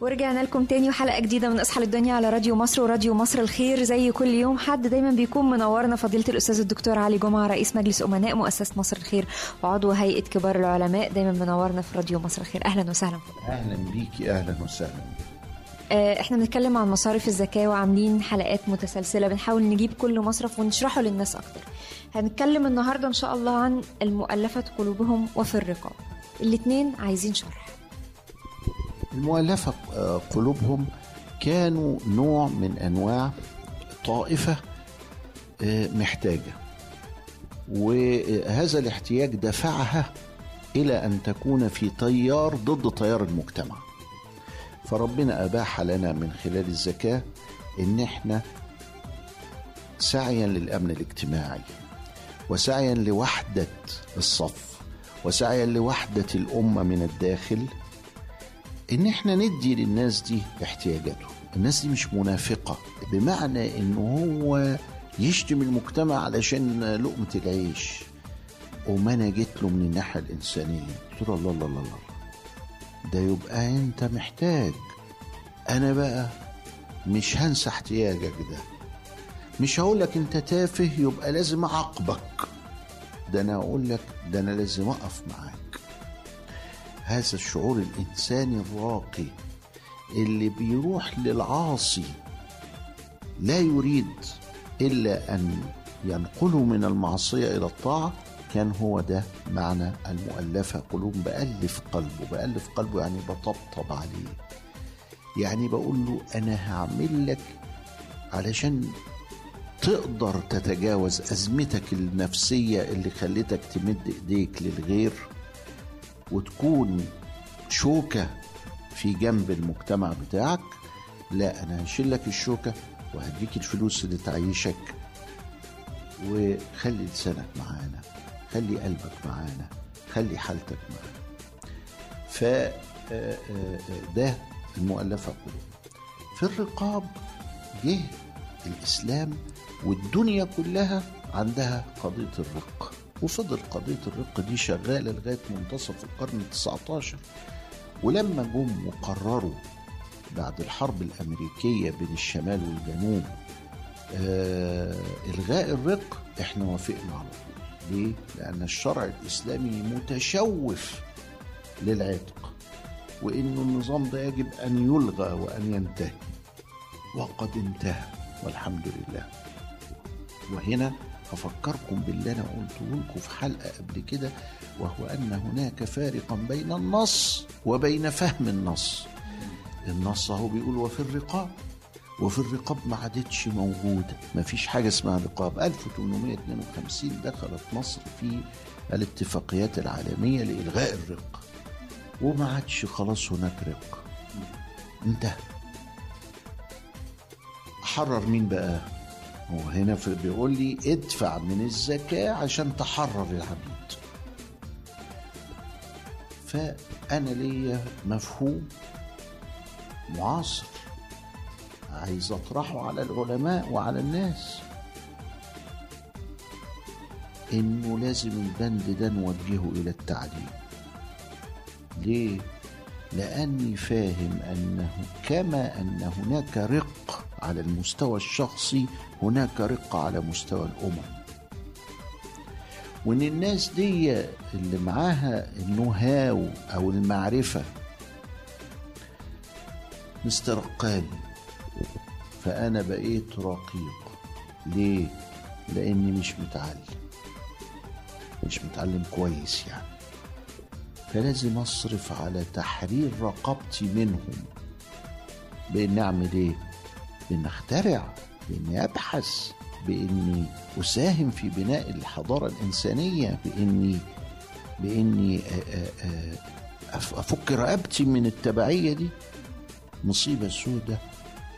ورجعنا لكم تاني وحلقة جديدة من اصحى للدنيا على راديو مصر وراديو مصر الخير. زي كل يوم حد دايما بيكون منورنا فضيلة الأستاذ الدكتور علي جمعة رئيس مجلس أمناء مؤسسة مصر الخير وعضو هيئة كبار العلماء دايما منورنا في راديو مصر الخير. أهلا وسهلا. أهلا بيكي أهلا وسهلا. آه، إحنا بنتكلم عن مصارف الزكاة وعاملين حلقات متسلسلة. بنحاول نجيب كل مصرف ونشرحه للناس أكتر. هنتكلم النهاردة إن شاء الله عن المؤلفة قلوبهم وفي الرقاب. الاتنين عايزين شرح. المؤلفة آه، قلوبهم كانوا نوع من أنواع طائفة آه، محتاجة. وهذا الاحتياج دفعها إلى أن تكون في تيار ضد تيار المجتمع. فربنا أباح لنا من خلال الزكاة إن إحنا سعيا للأمن الاجتماعي وسعيا لوحدة الصف وسعيا لوحدة الأمة من الداخل إن إحنا ندي للناس دي احتياجاتهم. الناس دي مش منافقة بمعنى إن هو يشتم المجتمع علشان لقمة العيش. وما أنا جيت له من الناحية الإنسانية. قلت له الله الله الله ده يبقى أنت محتاج. أنا بقى مش هنسى احتياجك ده. مش هقول لك أنت تافه يبقى لازم أعاقبك. ده أنا أقول لك ده أنا لازم أقف معاك. هذا الشعور الإنساني الراقي اللي بيروح للعاصي لا يريد إلا أن ينقله من المعصية إلى الطاعة. كان هو ده معنى المؤلفة قلوب بألف قلبه بألف قلبه يعني بطبطب عليه. يعني بقول له أنا هعمل لك علشان تقدر تتجاوز أزمتك النفسية اللي خلتك تمد إيديك للغير. وتكون شوكة في جنب المجتمع بتاعك. لا أنا هشيل لك الشوكة وهديك الفلوس اللي تعيشك. وخلي لسانك معانا خلي قلبك معانا خلي حالتك معانا. ف ده المؤلفة قلوب في الرقاب جه الإسلام والدنيا كلها عندها قضية الرق وفضل قضية الرق دي شغالة لغاية منتصف القرن التسعة عشر ولما جم وقرروا بعد الحرب الأمريكية بين الشمال والجنوب آه إلغاء الرق إحنا وافقنا على طول. ليه؟ لأن الشرع الإسلامي متشوف للعتق وإنه النظام ده يجب أن يلغى وأن ينتهي. وقد انتهى والحمد لله. وهنا هفكركم باللي أنا قلته لكم في حلقة قبل كده وهو أن هناك فارقا بين النص وبين فهم النص. النص أهو بيقول وفي الرقاب وفي الرقاب ما عادتش موجودة ما فيش حاجة اسمها رقاب. 1852 دخلت مصر في الاتفاقيات العالمية لإلغاء الرق وما عادش خلاص هناك رق. انتهى. حرر مين بقى؟ هو هنا بيقول لي ادفع من الزكاة عشان تحرر العبيد. فأنا ليا مفهوم معاصر عايز أطرحه على العلماء وعلى الناس. إنه لازم البند ده نوجهه إلى التعليم. ليه؟ لأني فاهم أنه كما أن هناك رق على المستوى الشخصي هناك رق على مستوى الأمم. وإن الناس دي اللي معاها النهاو أو المعرفة مسترقاني فأنا بقيت رقيق. ليه؟ لأني مش متعلم. مش متعلم كويس يعني. فلازم أصرف على تحرير رقبتي منهم. بإني أعمل إيه؟ بإني أخترع بإني أبحث بإني أساهم في بناء الحضارة الإنسانية بإني بإني أفك رقبتي من التبعية دي. مصيبة سودة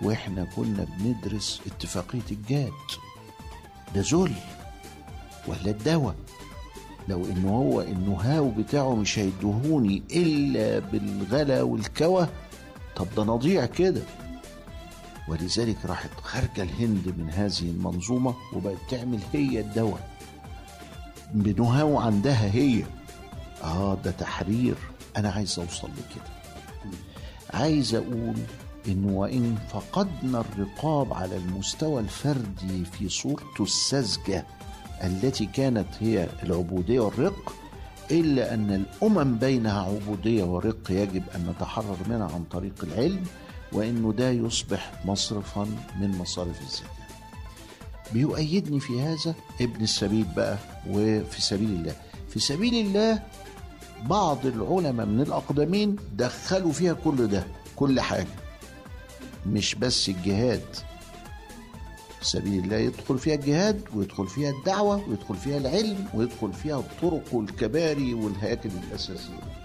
وإحنا كنا بندرس اتفاقية الجاد ده ذل ولا الدواء؟ لو إنه هو النهاو بتاعه مش هيدهوني إلا بالغلا والكوى طب ده نضيع كده. ولذلك راحت خارجة الهند من هذه المنظومة وبقت تعمل هي الدواء. بنهاو عندها هي. آه ده تحرير. أنا عايز أوصل لكده. عايز أقول إن وإن فقدنا الرقاب على المستوى الفردي في صورته الساذجه التي كانت هي العبودية والرق إلا أن الأمم بينها عبودية ورق يجب أن نتحرر منها عن طريق العلم وإنه ده يصبح مصرفا من مصارف الزكاة. بيؤيدني في هذا ابن السبيل بقى وفي سبيل الله. في سبيل الله بعض العلماء من الأقدمين دخلوا فيها كل ده كل حاجة مش بس الجهاد سبيل الله يدخل فيها الجهاد ويدخل فيها الدعوة ويدخل فيها العلم ويدخل فيها الطرق والكباري والهياكل الأساسية.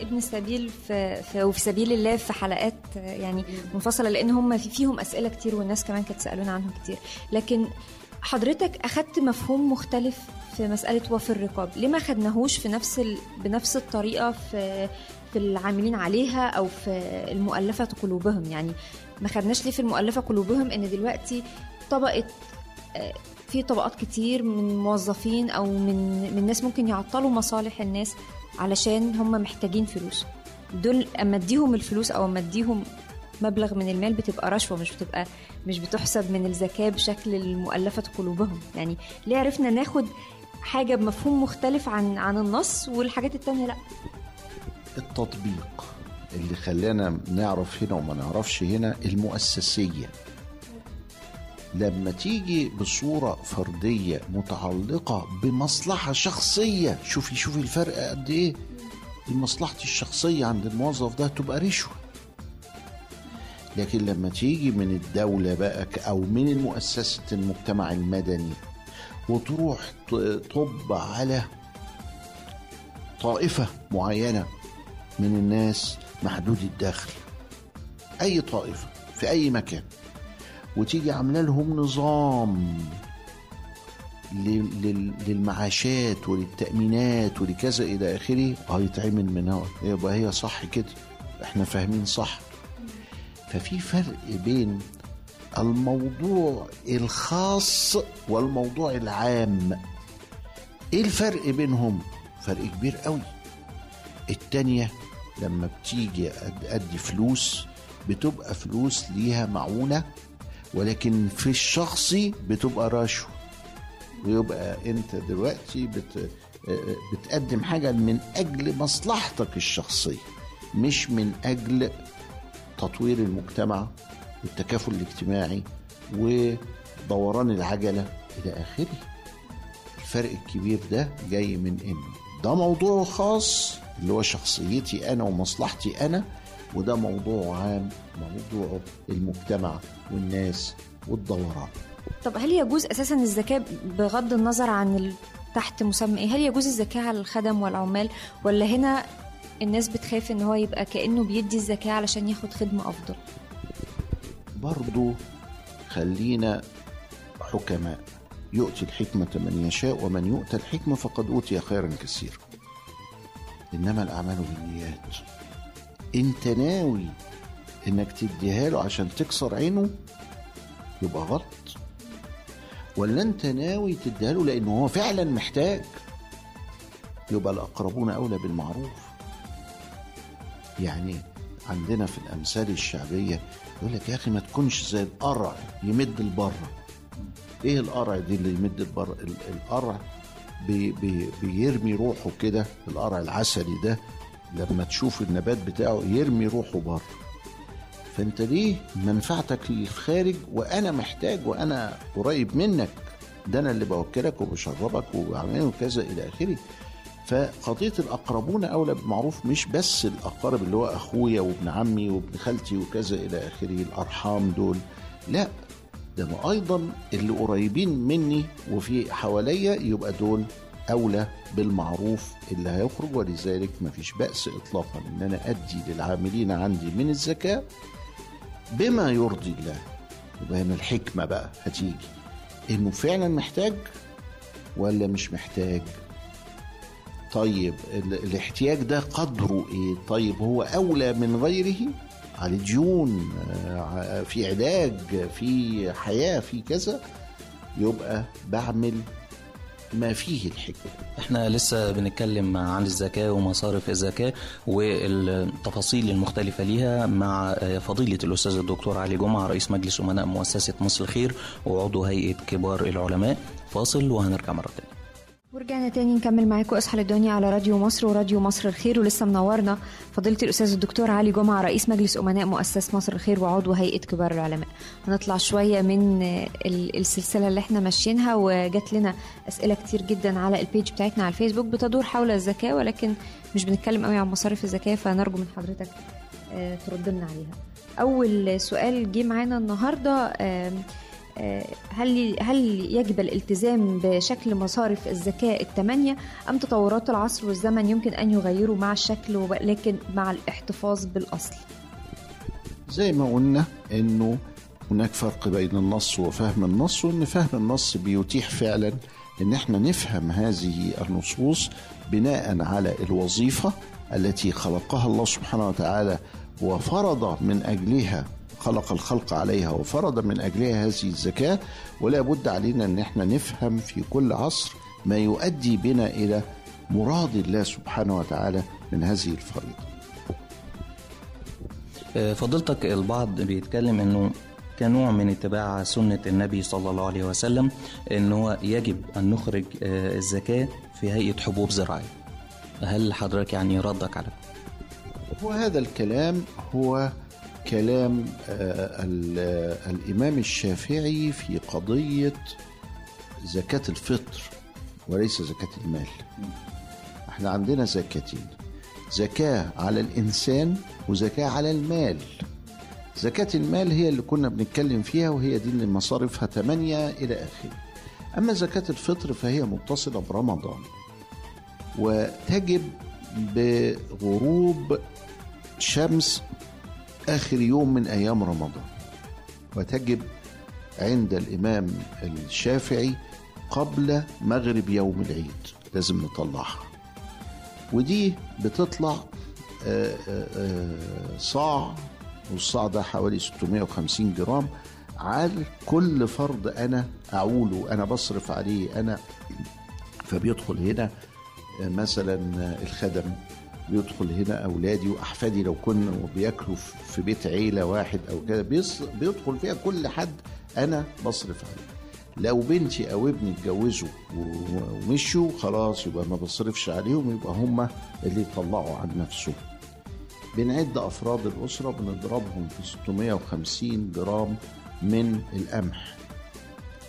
ابن السبيل في, في وفي سبيل الله في حلقات يعني منفصلة لأن هم في فيهم أسئلة كتير والناس كمان كانت سالونا عنهم كتير. لكن حضرتك أخدت مفهوم مختلف في مسألة وفي الرقاب. ليه ما خدناهوش في نفس ال... بنفس الطريقة في في العاملين عليها أو في المؤلفة قلوبهم؟ يعني ما خدناش ليه في المؤلفة قلوبهم إن دلوقتي طبقه في طبقات كتير من موظفين أو من من ناس ممكن يعطلوا مصالح الناس علشان هم محتاجين فلوس. دول أما أديهم الفلوس أو أما أديهم مبلغ من المال بتبقى رشوة مش بتبقى مش بتحسب من الزكاة بشكل المؤلفة قلوبهم. يعني ليه عرفنا ناخد حاجة بمفهوم مختلف عن عن النص والحاجات التانية لأ؟ التطبيق اللي خلانا نعرف هنا وما نعرفش هنا المؤسسية. لما تيجي بصورة فردية متعلقة بمصلحة شخصية شوفي شوفي الفرق قد إيه. المصلحة الشخصية عند الموظف ده تبقى رشوة. لكن لما تيجي من الدولة بقى أو من مؤسسة المجتمع المدني وتروح طب على طائفة معينة من الناس محدود الدخل أي طائفة في أي مكان وتيجي عاملة لهم نظام للمعاشات وللتأمينات ولكذا إلى آخره هيتعمل منها يبقى هي صح كده إحنا فاهمين صح. ففي فرق بين الموضوع الخاص والموضوع العام. إيه الفرق بينهم؟ فرق كبير قوي. التانية لما بتيجي أدي فلوس بتبقى فلوس ليها معونة ولكن في الشخصي بتبقى رشوة. ويبقى أنت دلوقتي بت بتقدم حاجة من أجل مصلحتك الشخصية مش من أجل تطوير المجتمع والتكافل الاجتماعي ودوران العجلة إلى آخره. الفرق الكبير ده جاي من إنه ده موضوع خاص اللي هو شخصيتي أنا ومصلحتي أنا وده موضوع عام موضوع المجتمع والناس والدوران. طب هل يجوز أساسا الزكاه بغض النظر عن. تحت مسمى إيه؟ هل يجوز الزكاه على الخدم والعمال؟ ولا هنا الناس بتخاف إن هو يبقى كأنه بيدي الزكاه علشان ياخد خدمة أفضل. برضو خلينا حكماء. يؤتي الحكمة من يشاء ومن يؤتى الحكمة فقد أوتي خيرا كثيرا. إنما الأعمال بالنيات. أنت ناوي إنك تديها له عشان تكسر عينه؟ يبقى غلط. ولا أنت ناوي تديها له لأنه هو فعلا محتاج؟ يبقى الأقربون أولى بالمعروف. يعني عندنا في الأمثال الشعبية يقول لك يا أخي ما تكونش زي القرع يمد البره إيه القرع دي اللي يمد البره القرع بي بي بيرمي روحه كده القرع العسلي ده لما تشوف النبات بتاعه يرمي روحه بره فأنت ليه منفعتك للخارج وأنا محتاج وأنا قريب منك؟ ده أنا اللي بوكلك وبشربك وبعمل كذا إلى آخره. فقضية الأقربون أولى بالمعروف مش بس الأقارب اللي هو أخويا وابن عمي وابن خالتي وكذا إلى آخره الأرحام دول. لا ده أيضا اللي قريبين مني وفي حواليا يبقى دول أولى بالمعروف اللي هيخرج ولذلك ما فيش بأس إطلاقا إن أنا أدي للعاملين عندي من الزكاة بما يرضي الله. يبقى هنا الحكمة بقى هتيجي. إنه فعلا محتاج ولا مش محتاج؟ طيب الاحتياج ده قدره إيه؟ طيب هو أولى من غيره؟ على ديون في علاج في حياة في كذا يبقى بعمل ما فيه الحكمة. إحنا لسه بنتكلم عن الزكاة ومصارف الزكاة والتفاصيل المختلفة ليها مع فضيلة الأستاذ الدكتور علي جمعة رئيس مجلس أمناء مؤسسة مصر الخير وعضو هيئة كبار العلماء. فاصل وهنرجع مرة تانية. ورجعنا تاني نكمل معاكم. أصحى للدنيا على راديو مصر وراديو مصر الخير ولسه منورنا فضيلة الأستاذ الدكتور علي جمعة رئيس مجلس أمناء مؤسسة مصر الخير وعضو هيئة كبار العلماء. هنطلع شوية من السلسلة اللي إحنا ماشيينها وجات لنا أسئلة كتير جدا على البيج بتاعتنا على الفيسبوك بتدور حول الزكاه ولكن مش بنتكلم قوي عن مصاريف الزكاه فنرجو من حضرتك ترد لنا عليها. أول سؤال جه معانا النهارده هل هل يجب الالتزام بشكل مصارف الزكاة الثمانية أم تطورات العصر والزمن يمكن أن يغيروا مع الشكل ولكن مع الاحتفاظ بالأصل؟ زي ما قلنا إنه هناك فرق بين النص وفهم النص وإن فهم النص بيتيح فعلا إن إحنا نفهم هذه النصوص بناء على الوظيفة التي خلقها الله سبحانه وتعالى وفرض من أجلها خلق الخلق عليها وفرض من أجلها هذه الزكاة ولا بد علينا أن إحنا نفهم في كل عصر ما يؤدي بنا إلى مراد الله سبحانه وتعالى من هذه الفريضه. فضيلتك البعض بيتكلم إنه كنوع من اتباع سنة النبي صلى الله عليه وسلم إن هو يجب أن نخرج الزكاة في هيئة حبوب زراعية. هل حضرتك يعني ردك على هو هذا الكلام هو كلام الإمام الشافعي في قضية زكاة الفطر وليس زكاة المال. إحنا عندنا زكاتين زكاة على الإنسان وزكاة على المال. زكاة المال هي اللي كنا بنتكلم فيها وهي دي اللي مصارفها ثمانية إلى آخره. أما زكاة الفطر فهي متصلة برمضان وتجب بغروب شمس آخر يوم من أيام رمضان. وتجب عند الإمام الشافعي قبل مغرب يوم العيد لازم نطلعها. ودي بتطلع صاع والصاع ده حوالي 650 جرام. على كل فرد أنا أعوله أنا بصرف عليه أنا فبيدخل هنا مثلا الخدم. بيدخل هنا أولادي وأحفادي لو كنا بياكلوا في بيت عيلة واحد أو كده بيدخل فيها كل حد أنا بصرف عليه. لو بنتي أو ابني اتجوزوا ومشوا خلاص يبقى ما بصرفش عليهم يبقى هم اللي يطلعوا عن نفسهم. بنعد أفراد الأسرة بنضربهم في 650 جرام من القمح.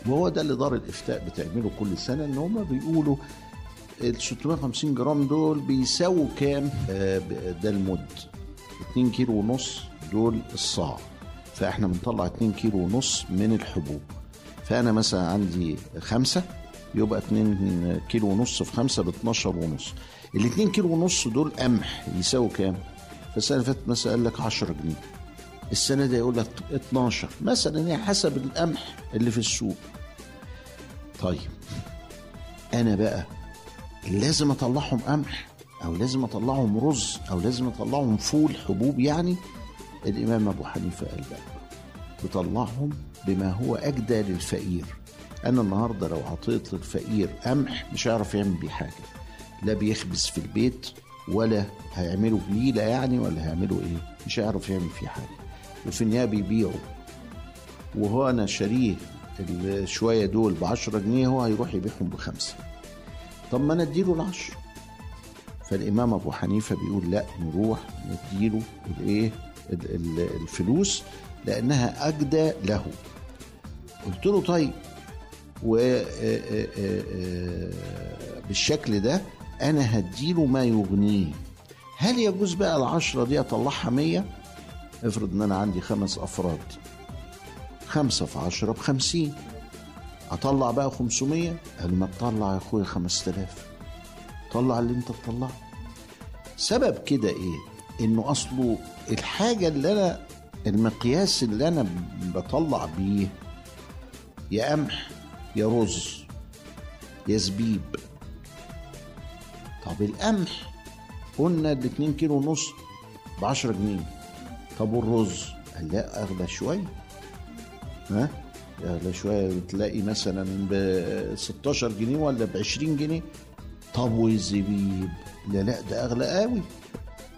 وهو ده اللي دار الإفتاء بتعمله كل سنة إن هم بيقولوا ال 650 جرام دول بيساووا كام؟ آه ده المد. 2 كيلو ونص دول الصاع. فاحنا بنطلع 2 كيلو ونص من الحبوب. فانا مثلا عندي خمسة يبقى 2 كيلو ونص في خمسة ب 12 ونص. ال 2 كيلو ونص دول قمح يساووا كام؟ فالسنة اللي فاتت مثلا قال لك 10 جنيه. السنة دي يقول لك 12 مثلا يعني حسب القمح اللي في السوق. طيب أنا بقى لازم أطلعهم قمح أو لازم أطلعهم رز أو لازم أطلعهم فول حبوب يعني الإمام أبو حنيفة قال لا. تطلعهم بما هو أجدى للفقير. أنا النهارده لو عطيت للفقير قمح مش هيعرف يعمل بيه حاجة. لا بيخبز في البيت ولا هيعملوا بليله يعني ولا هيعملوا إيه؟ مش هيعرف يعمل فيه حاجة. وفي النهايه بيبيعوا وهو أنا شاريه الشويه دول ب 10 جنيه هو هيروح يبيعهم بخمسة. طب ما نديله العشر. فالإمام أبو حنيفة بيقول لا نروح نديله الإيه؟ الفلوس لأنها أجدى له. قلت له طيب و بالشكل ده أنا هديله ما يغنيه. هل يجوز بقى العشرة دي أطلعها مية؟ افرض إن أنا عندي خمس أفراد. خمسة في عشرة بخمسين. أطلع بقى 500 قال ما تطلع يا أخويا 5000 طلع اللي أنت تطلعه. سبب كده إيه؟ إنه أصله الحاجة اللي أنا المقياس اللي أنا بطلع بيه يا قمح يا رز يا زبيب. طب القمح قلنا الاتنين كيلو ونص ب 10 جنيه. طب والرز؟ قال لا أغلى شوية. ها؟ يعني شوية تلاقي مثلا ب 16 جنيه ولا ب 20 جنيه. طب والزبيب؟ لا لا ده أغلى قوي.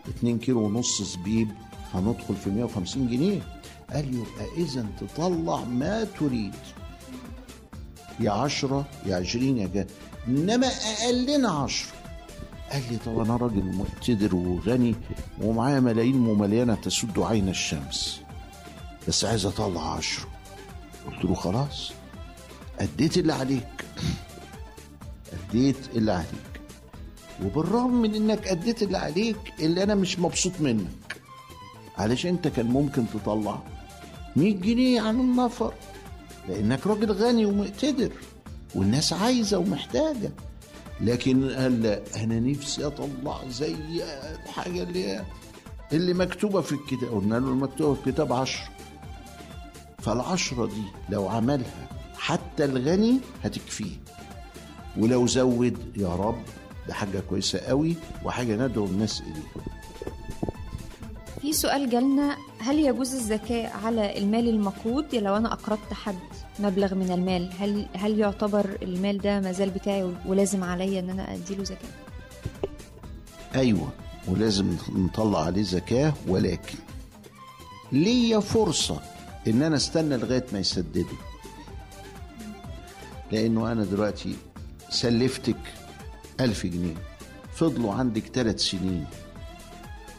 2 كيلو ونص زبيب. هندخل في 150 جنيه. قال يبقى اذا تطلع ما تريد. يا 10 يا 20 يا جا. إنما اقلنا 10 قال لي طب أنا راجل مقتدر وغني ومعايا ملايين مملينه تسد عين الشمس. بس عايز أطلع 10 قلت له خلاص. أديت اللي عليك. أديت اللي عليك. وبالرغم من إنك أديت اللي عليك اللي أنا مش مبسوط منك. علشان أنت كان ممكن تطلع 100 جنيه عن النفر. لأنك راجل غني ومقتدر والناس عايزة ومحتاجة. لكن قال لا أنا نفسي أطلع زي الحاجة اللي اللي مكتوبة في الكتاب. قلنا له المكتوبة في الكتاب عشرة. فالعشرة دي لو عملها حتى الغني هتكفيه. ولو زود يا رب ده حاجة كويسة قوي وحاجة ندعو الناس إليها. في سؤال جالنا هل يجوز الزكاة على المال المقود؟ لو أنا أقرضت حد مبلغ من المال هل هل يعتبر المال ده مازال بتاعي ولازم عليا إن أنا أديله زكاة؟ أيوة ولازم نطلع عليه زكاة ولكن ليا فرصة إن أنا استنى لغاية ما يسددوا. لأنه أنا دلوقتي سلفتك ألف جنيه. فضلوا عندك ثلاث سنين.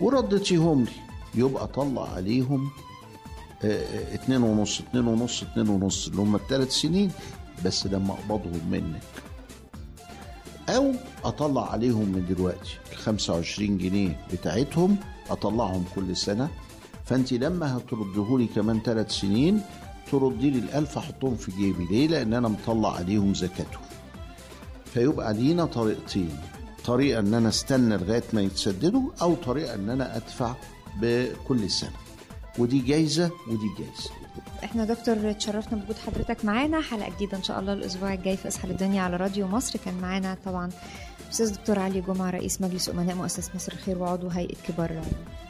وردتيهم لي. يبقى طلع عليهم آه اتنين ونص اتنين ونص اتنين ونص اللي هم الثلاث سنين. بس لما أقبضهم منك. أو أطلع عليهم من دلوقتي. ال 25 جنيه بتاعتهم أطلعهم كل سنة. فانت لما هتردهولي كمان ثلاث سنين تردي لي الألف احطهم في جيبي. ليه؟ لأن أنا مطلع عليهم زكاتهم. فيبقى لينا طريقتين. طريقة إن أنا أستنى لغاية ما يتسددوا أو طريقة إن أنا أدفع بكل سنة. ودي جايزة ودي جايزة. إحنا دكتور اتشرفنا بوجود حضرتك معانا. حلقة جديدة إن شاء الله الأسبوع الجاي في اصحى الدنيا على راديو مصر. كان معانا طبعا أستاذ دكتور علي جمعة رئيس مجلس أمناء مؤسسة مصر الخير وعضو هيئة كبار العلماء